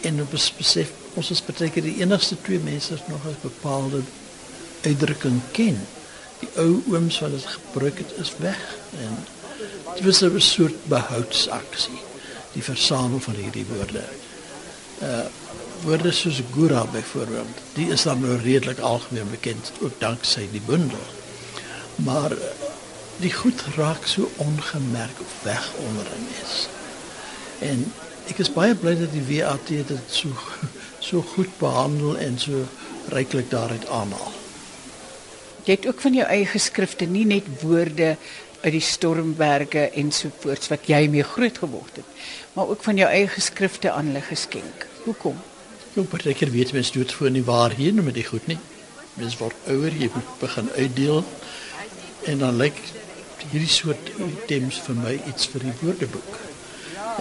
En ons besef ons is baie keer die enigste twee mense wat nog 'n bepaalde uitdrukking ken. Die ou ooms wat dit gebruik het is weg en dit was 'n soort behoudsaksie die versamel van hierdie woorde. Uh woorde soos gura byvoorbeeld, die is dan nou redelik algemeen bekend ook danksy die bundel. Maar die goed raak so ongemerk weg onder 'n mens. En ek is baie bly dat die WAT dit so so goed behandel en so ryklik daaruit aanhaal. Jy het ook van jou eie geskrifte nie net woorde uit die stormberge en so voorts wat jy mee groot geword het, maar ook van jou eie geskrifte aan hulle geskenk. Hoekom? Ek moet seker weet mens doen dit voor nie waar hier nou met die goed nie. Mens word ouer, jy moet begin uitdeel en dan lyk hierdie soort items vir my iets vir die woordeboek.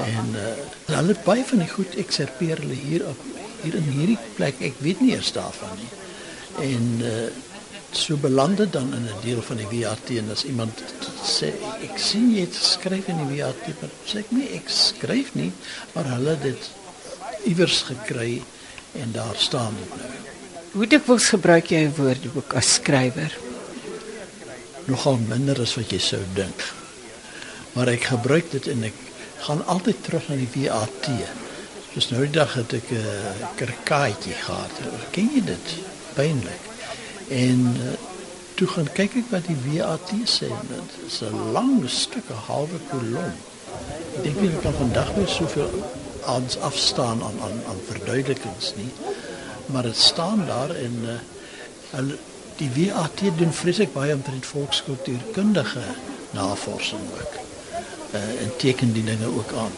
En uh hulle baie van die goed ekserpeer hulle hier op hier in hierdie plek. Ek weet nie eers daarvan nie. En uh so beland dit dan in 'n deel van die WAT en as iemand sê ek sien jy het geskryf in die WAT, maar sê ek nie ek skryf nie, maar hulle dit iewers gekry en daar staan dit nou. Hoe dikwels gebruik jy 'n woordeboek as skrywer? nogal minder as wat jy sou dink. Maar ek gebruik dit en ek gaan altyd terug na die VAT. Soos nou die dag het ek 'n uh, kerkaatjie gehad. Ken jy dit? Pynlik. En uh, toe gaan kyk ek wat die VAT sê. Dit is 'n lang stuk, 'n halwe kolom. Ek dink nie ek kan vandag weer soveel aans afstaan aan aan aan verduidelikings nie. Maar dit staan daar en uh, die WAT doen vreeslik baie omtrent volkskultuurkundige navorsing ook. Uh, en teken die dinge ook aan.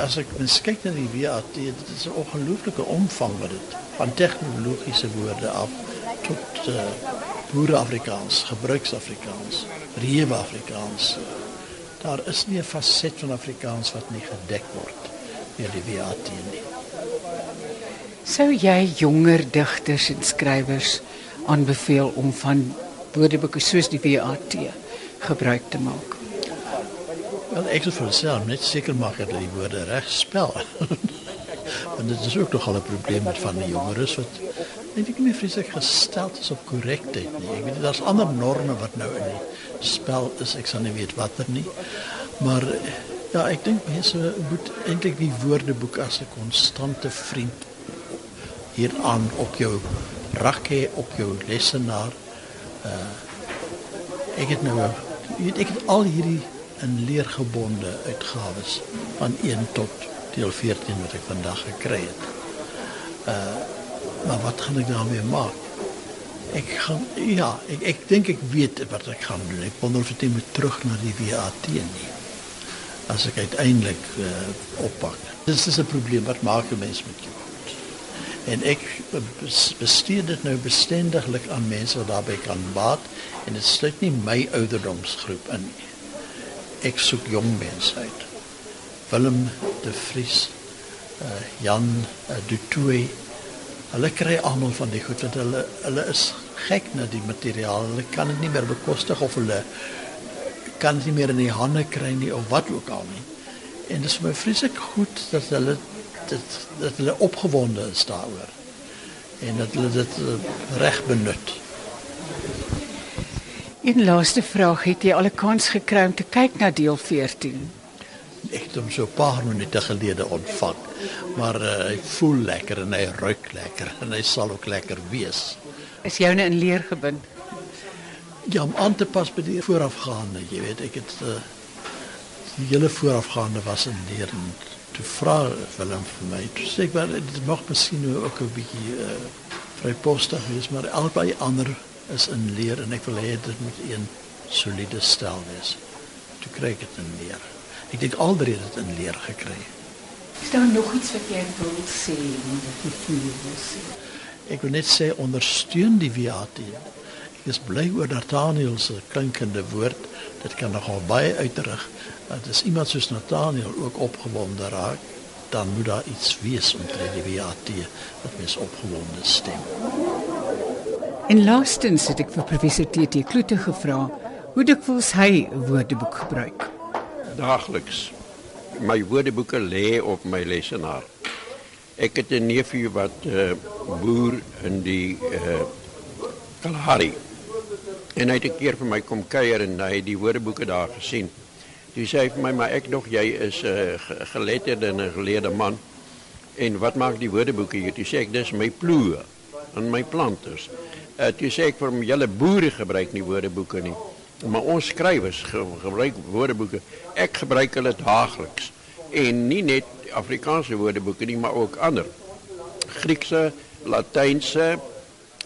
As ek mens kyk na die WAT, dit is 'n ongelooflike omvang wat dit van tegnologiese woorde af tot uh, boere Afrikaans, gebruiks Afrikaans, reëwe Afrikaans. daar is nie 'n faset van Afrikaans wat nie gedek word deur die WAT nie. Sou jy jonger digters en skrywers aanbeveel om van woordeboeke soos die WAT gebruik te maak? Wel ek sou vir myself net seker maak dat die woorde reg spel. Want dit is ook nog al 'n probleem met van die jongeres wat net ek nie vreeslik gestel is op korrektheid nie. Ek weet daar's ander norme wat nou in die spel is. Ek sal nie weet watter nie. Maar ja, ek dink mense moet eintlik die woordeboek as 'n konstante vriend hieraan op jou rak hê op jou lesenaar. Uh ek het nou weet ek het al hierdie in leergebonde uitgawes van 1 tot deel 14 wat ek vandag gekry het. Uh maar wat gaan ek daarmee maak? Ek gaan ja, ek ek dink ek weet wat ek gaan doen. Ek wonder of dit moet terug na die WAT nie. As ek uiteindelik uh, oppak. Dis is 'n probleem wat maak 'n mens met jou. En ek bestee dit nou bestendiglik aan mense wat daarbey kan baat en dit sluit nie my ouderdomsgroep in nie. Ek soek jong mense uit. Willem de Vries, uh, Jan uh, Du Toit. Hulle kry almal van die goed want hulle hulle is gek na die materiaal. Hulle kan dit nie meer bekostig of hulle kan dit nie meer in die hande kry nie of wat ook al nie. En dit is my vreeslik goed dat hulle dit dat hulle opgewonde is daaroor en dat hulle dit uh, reg benut. Een laaste vraag, het jy al 'n kans gekry om te kyk na deel 14? Ek het hom so 'n paar minute gelede ontvang. Maar uh, hy voel lekker en hy ruik lekker en hy sal ook lekker wees. Is joune in leer gebind? Ja, om aan te pas by die voorafgaande, jy weet, ek het uh, die hele voorafgaande was in leer en toe vra Willem vir my, toe sê ek wel dit mag miskien nou ook 'n bietjie uh, vrypostig wees, maar albei ander is in leer en ek wil hê dit moet een soliede stel wees. Toe kry ek dit in leer. Ek dink alreeds het in leer gekry. Is daar nog iets wat jy wil sê wat jy voel wil sê? Ek wil net sê ondersteun die WAT. Ek is bly oor Nathaniel se klinkende woord. Dit kan nogal baie uitrig. Dat as iemand soos Nathaniel ook opgewonde raak, dan moet daar iets wees omtrent die WAT wat mens opgewonde stem. En laastens het ek vir professor TT Kloete gevra hoe dikwels hy 'n woordeboek gebruik. Daagliks. My woordeboeke lê op my lesenaar. Ek het 'n neefie wat uh, boer in die uh, Kalahari. En hy het 'n keer vir my kom kuier en hy het die woordeboeke daar gesien. Toe sê hy vir my maar ek dog jy is 'n uh, geletterde en 'n geleerde man. En wat maak die woordeboeke hier? Toe sê ek dis my ploë en my planters. Uh, toe sê ek vir hom julle boere gebruik nie woordeboeke nie. Maar ons skrywers ge gebruik woordeboeke. Ek gebruik hulle daagliks. En nie net Afrikaanse woordeboeke nie, maar ook ander. Griekse, Latynse,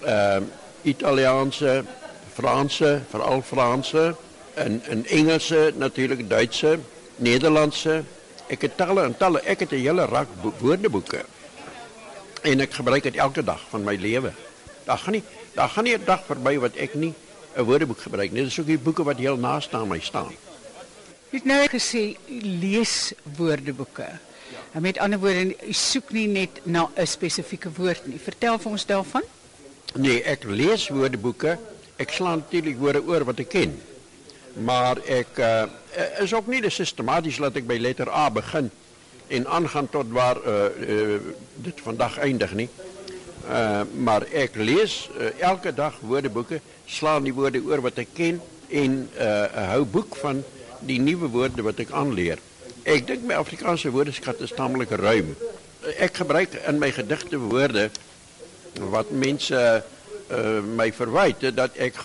ehm uh, Italiaanse, Franse, veral Franse en en Engelse, natuurlik Duitse, Nederlandse. Ek het talle en talle. Ek het 'n hele rak woordeboeke. En ek gebruik dit elke dag van my lewe. Daar gaan nie daar gaan nie 'n dag verby wat ek nie 'n woordeboek gebruik nie. Dit is ook die boeke wat heel naaste aan my staan. Jy het nou gesê lees woordeboeke. En met ander woorde, jy soek nie net na 'n spesifieke woord nie. Vertel vir ons daarvan. Nee, ek lees woordeboeke. Ek slaan natuurlik woorde oor wat ek ken. Maar ek uh, is ook nie sistematies laat ek by letter A begin en aangaan tot waar uh, uh, dit vandag eindig nie. Uh, maar ek lees uh, elke dag woordeboeke, slaan die woorde oor wat ek ken en uh, hou boek van die nuwe woorde wat ek aanleer. Ek dink my Afrikaanse woordeskat is tamelik ruim. Ek gebruik in my gedigte woorde wat mense uh, my verwyd dat ek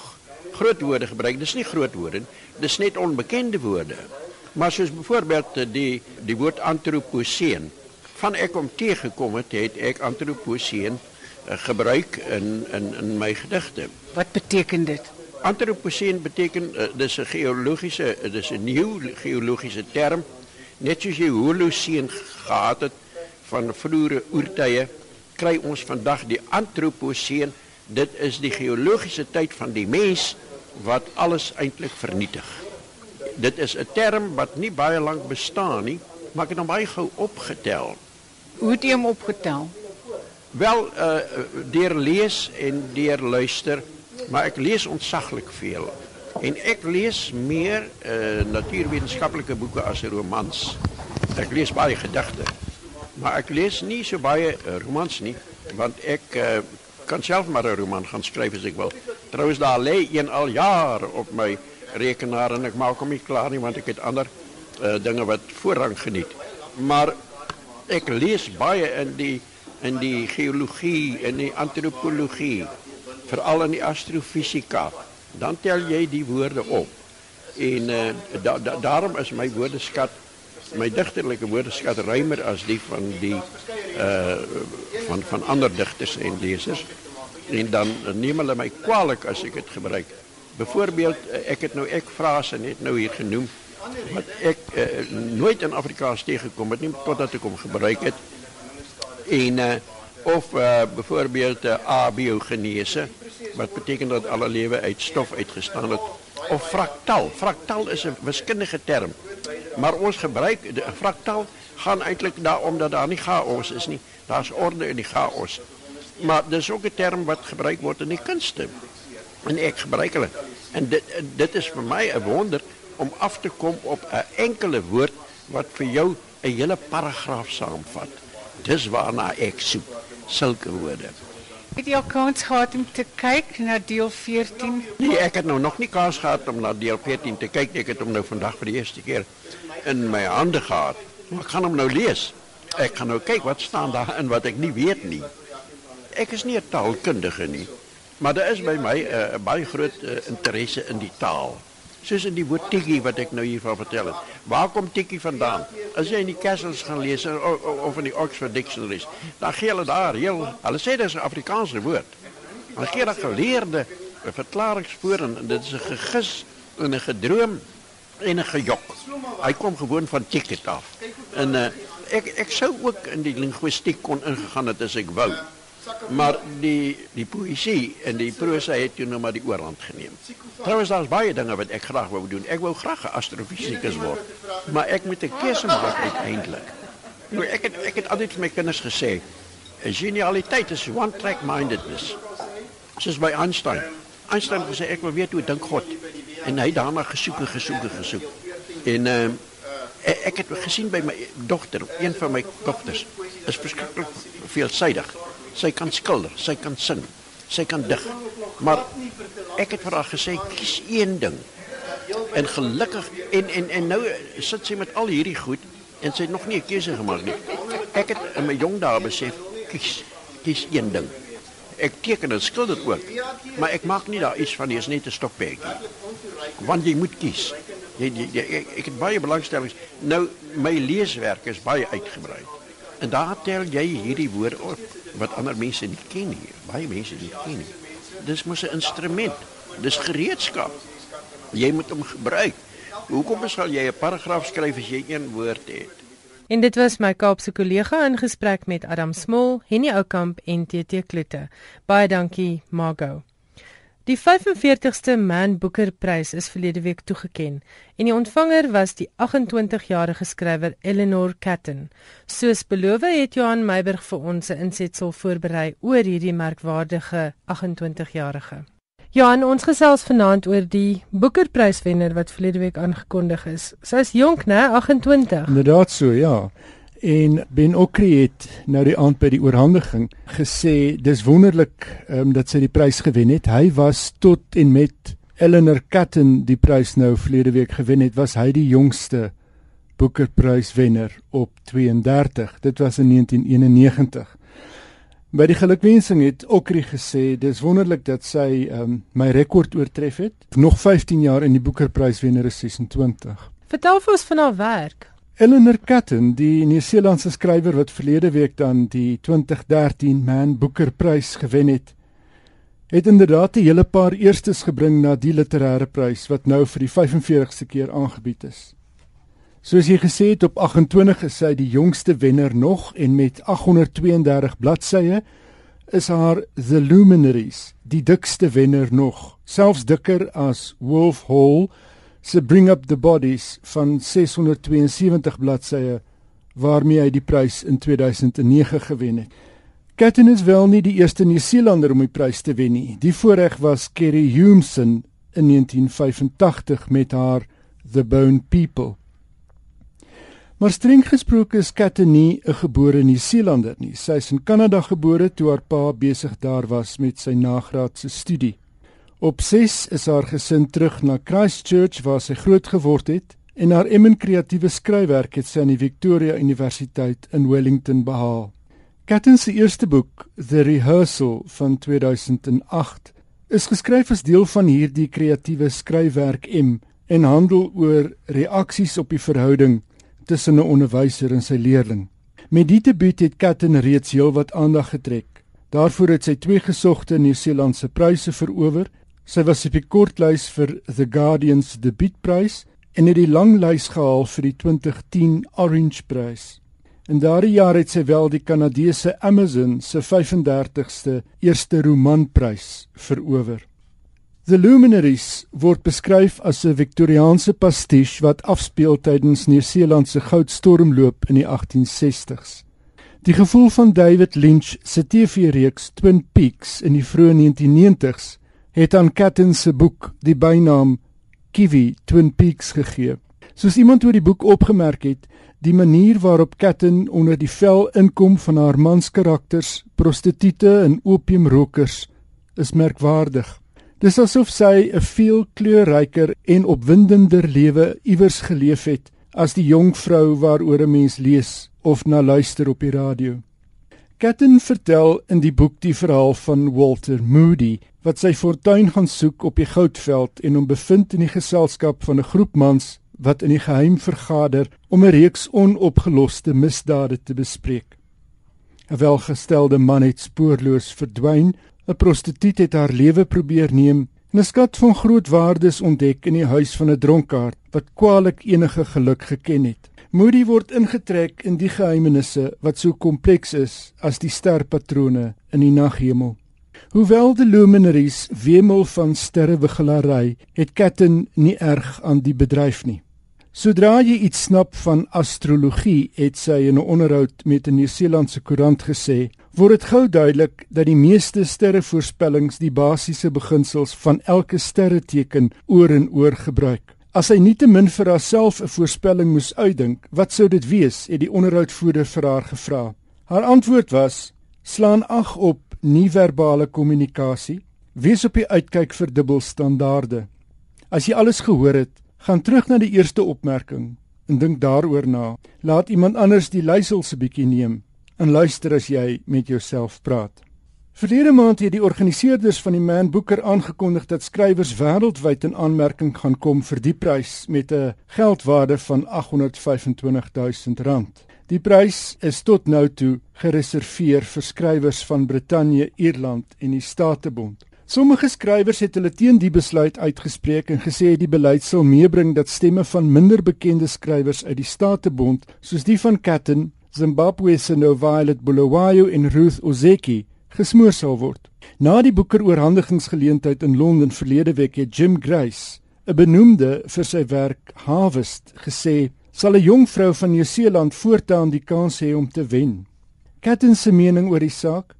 groot woorde gebruik. Dis nie groot woorde nie. Dis net onbekende woorde. Maar soos byvoorbeeld die die woord antroposeen. Van ek om teëgekom het, het ek antroposeen gebruik in in in my gedigte. Wat beteken dit? Antroposeen beteken uh, dis 'n geologiese dis 'n nuwe geologiese term. Net soos jy Holoseen gehad het van vroeë oertye, kry ons vandag die antroposeen. Dit is die geologiese tyd van die mens wat alles eintlik vernietig. dit is 'n term wat nie baie lank bestaan nie, maar ek het hom baie gou opgetel. Hoe het jy hom opgetel? Wel uh deur lees en deur luister, maar ek lees ontsaglik veel. En ek lees meer uh natuurwetenskaplike boeke as romans. Ek lees baie gedigte. Maar ek lees nie so baie uh, romans nie, want ek uh, kan self maar 'n roman gaan skryf as ek wil. Trouwens daar lê een al jaar op my rekenaar en ek maak hom nie klaar nie want ek het ander uh, dinge wat voorrang geniet. Maar ek lees baie in die in die geologie en die antropologie, veral in die astrofisika. Dan tel jy die woorde op. En da, daarom is my woordeskat my digterlike woordeskat ruimer as die van die uh van van ander digters en lesers en dan neem hulle my kwaadlik as ek dit gebruik. Byvoorbeeld ek het nou ek frase net nou hier genoem wat uh, nooit in Afrikaans teëgekom het nie totdat ek hom gebruik het. En uh of uh byvoorbeeld uh, abiogenese wat beteken dat alle lewe uit stof uitgestaan het of fraktaal. Fraktaal is 'n wiskundige term. Maar ons gebruik die fraktaal gaan eintlik daarom dat daar nie chaos is nie. Daar's orde in die chaos. Maar dis ook 'n term wat gebruik word in die kunste. En ek gebruik hulle. En dit dit is vir my 'n wonder om af te kom op 'n enkele woord wat vir jou 'n hele paragraaf saamvat. Dis waarna ek soek, sulke woorde. Het jy al kans gehad om te kyk na deel 14? Nee, ek het nou nog nie kans gehad om na deel 14 te kyk. Ek het hom nou vandag vir die eerste keer in my hande gehad. Maar ek gaan hom nou lees. Ek gaan nou kyk wat staan daar in wat ek nie weet nie. Ek is nie 'n taalkundige nie, maar daar is by my 'n uh, baie groot uh, interesse in die taal. Soos in die woord tikkie wat ek nou hiervan vertel het. Waar kom tikkie vandaan? As jy in die Kessels gaan lees of, of in die Oxford Dictionary, dan gee hulle daar heel, hulle sê dit is 'n Afrikaanse woord. Maar gee daar geleerde verklaringe voor en dit is 'n gegis en 'n gedroom en 'n gejok. Hy kom gewoon van ticket af. En uh, ek ek sou ook in die linguistiek kon ingegaan het as ek wou. Maar die die poësie en die prosa het toe nou maar die oorhand geneem. Trouwens daar's baie dinge wat ek graag wou doen. Ek wou graag 'n astrofisikus word. Maar ek moet 'n keuse maak uiteindelik. Nou ek het ek het altyd vir my kinders gesê, genialiteit is one track mindedness. Soos by Einstein. Einstein het gesê ek wil weet hoe dink God en hy daarna gesoek en gesoek en gesoek. En ehm uh, ek het gesien by my dogter, een van my dogters, is verskriklik veelsidig. Sy kan skilder, sy kan sing, sy kan dig. Maar ek het vir haar gesê kies een ding. En gelukkig en en en nou sit sy met al hierdie goed en sy het nog nie 'n keuse gemaak nie. Ek het in my jong dae besef kies kies een ding. Ek teken en skilder ook. Maar ek maak nie daar iets van nie, is net 'n stokperdjie. Want jy moet kies. Jy, jy, jy ek, ek het baie belangstellings. Nou my leeswerk is baie uitgebrei. En daar tel jy hierdie woorde op wat ander mense nie ken nie. Baie mense nie ken nie. Dis mos 'n instrument. Dis gereedskap. Jy moet hom gebruik. Hoekom sal jy 'n paragraaf skryf as jy een woord het? En dit was my Kaapse kollega in gesprek met Adam Smol, Henny Oukamp en TT Kloete. Baie dankie, Margo. Die 45ste Man Booker Prys is verlede week toegekend en die ontvanger was die 28-jarige skrywer Eleanor Catton. Soos beloof het Johan Meiburg vir ons 'n insetsel voorberei oor hierdie merkwaardige 28-jarige. Johan, ons gesels vanaand oor die Boekerpryswenner wat verlede week aangekondig is. Sy is jonk, né, 28. Inderdaad so, ja. En Ben Okri het nou die aand by die oorhandiging gesê dis wonderlik um, dat sy die prys gewen het. Hy was tot en met Eleanor Catton die prys nou verlede week gewen het, was hy die jongste Boekerpryswenner op 32. Dit was in 1991. By die gelukwensing het Okri gesê dis wonderlik dat sy um, my rekord oortref het. Nog 15 jaar in die Boekerprys wenner is 26. Vertel vir ons van haar werk. Eleanor Catton, die Nieu-Seelandse skrywer wat verlede week dan die 2013 Man Booker Prys gewen het, het inderdaad 'n hele paar eerstes gebring na die literêre prys wat nou vir die 45ste keer aangebied is. Soos jy gesê het op 28 is sy die jongste wenner nog en met 832 bladsye is haar The Luminaries die dikste wenner nog, selfs dikker as Wolf Hall se Bring Up the Bodies van 672 bladsye waarmee hy die prys in 2009 gewen het. Katten is wel nie die eerste Nieu-Seelander om die prys te wen nie. Die voorreg was Kerry Humeson in 1985 met haar The Bone People. Maar streng gesproke is Katte nie 'n gebore Nieu-Seelander nie. Sy is in Kanada gebore toe haar pa besig daar was met sy nagraadse studie. Op 6 is haar gesin terug na Christchurch waar sy groot geword het en haar emin kreatiewe skryfwerk het sy aan die Victoria Universiteit in Wellington behaal. Katten se eerste boek, The Rehearsal van 2008, is geskryf as deel van hierdie kreatiewe skryfwerk M en handel oor reaksies op die verhouding tussen 'n onderwyser en sy leerling. Met die debuut het Katten reeds heelwat aandag getrek. Daarvoor het sy twee gesogte Nieu-Seelandse pryse verower. Sy was op die kortlys vir The Guardian's debuutprys en het die langlys gehaal vir die 2010 Orange Prys. In daardie jaar het sy wel die Kanadese Amazon se 35ste eerste romanprys verower. The Luminaries word beskryf as 'n Victoriaanse pastiche wat afspeel tydens Nieu-Seeland se goudstormloop in die 1860s. Die gevoel van David Lynch se TV-reeks Twin Peaks in die vroeë 1990s het aan Katten se boek die bynaam Kiwi Twin Peaks gegee. Soos iemand oor die boek opgemerk het, die manier waarop Katten onder die vel inkom van haar manskarakters, prostituie en opiumrokers is merkwaardig. Dis asof sy 'n veel kleurryker en opwindender lewe iewers geleef het as die jong vrou waaroor 'n mens lees of na luister op die radio. Katten vertel in die boek die verhaal van Walter Moody wat sy fortuin gaan soek op die goudveld en hom bevind in die geselskap van 'n groep mans wat in die geheim vergader om 'n reeks onopgeloste misdade te bespreek. 'n Welgestelde man het spoorloos verdwyn 'n Prostituut het haar lewe probeer neem en 'n skat van groot waardes ontdek in die huis van 'n dronkaard wat kwaliek enige geluk geken het. Moody word ingetrek in die geheimenisse wat so kompleks is as die sterpatrone in die naghemel. Hoewel die luminaries wemel van sterrewiggelary, het Katten nie erg aan die bedryf nie. Sodra jy iets snap van astrologie, het sy in 'n onderhoud met 'n Nieu-Seelandse koerant gesê, word dit gou duidelik dat die meeste sterrevoorspellings die basiese beginsels van elke sterreteken oor en oor gebruik. As hy nietemin vir haarself 'n voorspelling moes uitdink, wat sou dit wees? het die onderhoudvoerder vir haar gevra. Haar antwoord was: "Slaan ag op nie-verbale kommunikasie. Wees op die uitkyk vir dubbelstandaarde. As jy alles gehoor het, Gaan terug na die eerste opmerking en dink daaroor na. Laat iemand anders die leiersels 'n bietjie neem en luister as jy met jouself praat. Verlede maand het die organiseerders van die Man Booker aangekondig dat skrywers wêreldwyd in aanmerking gaan kom vir die prys met 'n geldwaarde van 825 000 rand. Die prys is tot nou toe gereserveer vir skrywers van Brittanje, Ierland en die Statebond. Sommige skrywers het hulle teen die besluit uitgespreek en gesê die beleid sal meebring dat stemme van minder bekende skrywers uit die Statebond, soos die van Katten, Zimbabwe se No Violet Bulawayo en Ruth Ozeki, gesmoor sal word. Na die Booker oorhandigingsgeleentheid in Londen verlede week het Jim Grace, 'n benoemde vir sy werk Harvest, gesê sal 'n jong vrou van Nieu-Seeland voortaan die kans hê om te wen. Katten se mening oor die saak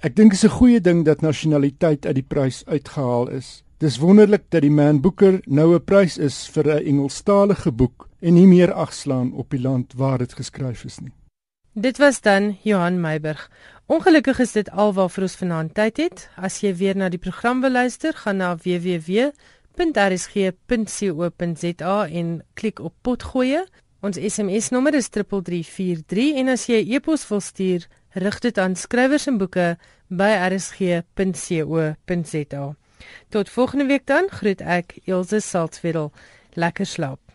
Ek dink dit is 'n goeie ding dat nasionaliteit uit die prys uitgehaal is. Dis wonderlik dat die Man Booker nou 'n prys is vir 'n Engelstalige boek en nie meer agslaan op die land waar dit geskryf is nie. Dit was dan Johan Meiburg. Ongelukkig is dit alwaar ons vanaand tyd het. As jy weer na die program wil luister, gaan na www.rsg.co.za en klik op potgoeie. Ons SMS nommer is 3343 en as jy e-pos wil stuur, rig dit aan skrywers en boeke by rsg.co.za. Tot volgende week dan groet ek Elsje Salzwetel. Lekker slaap.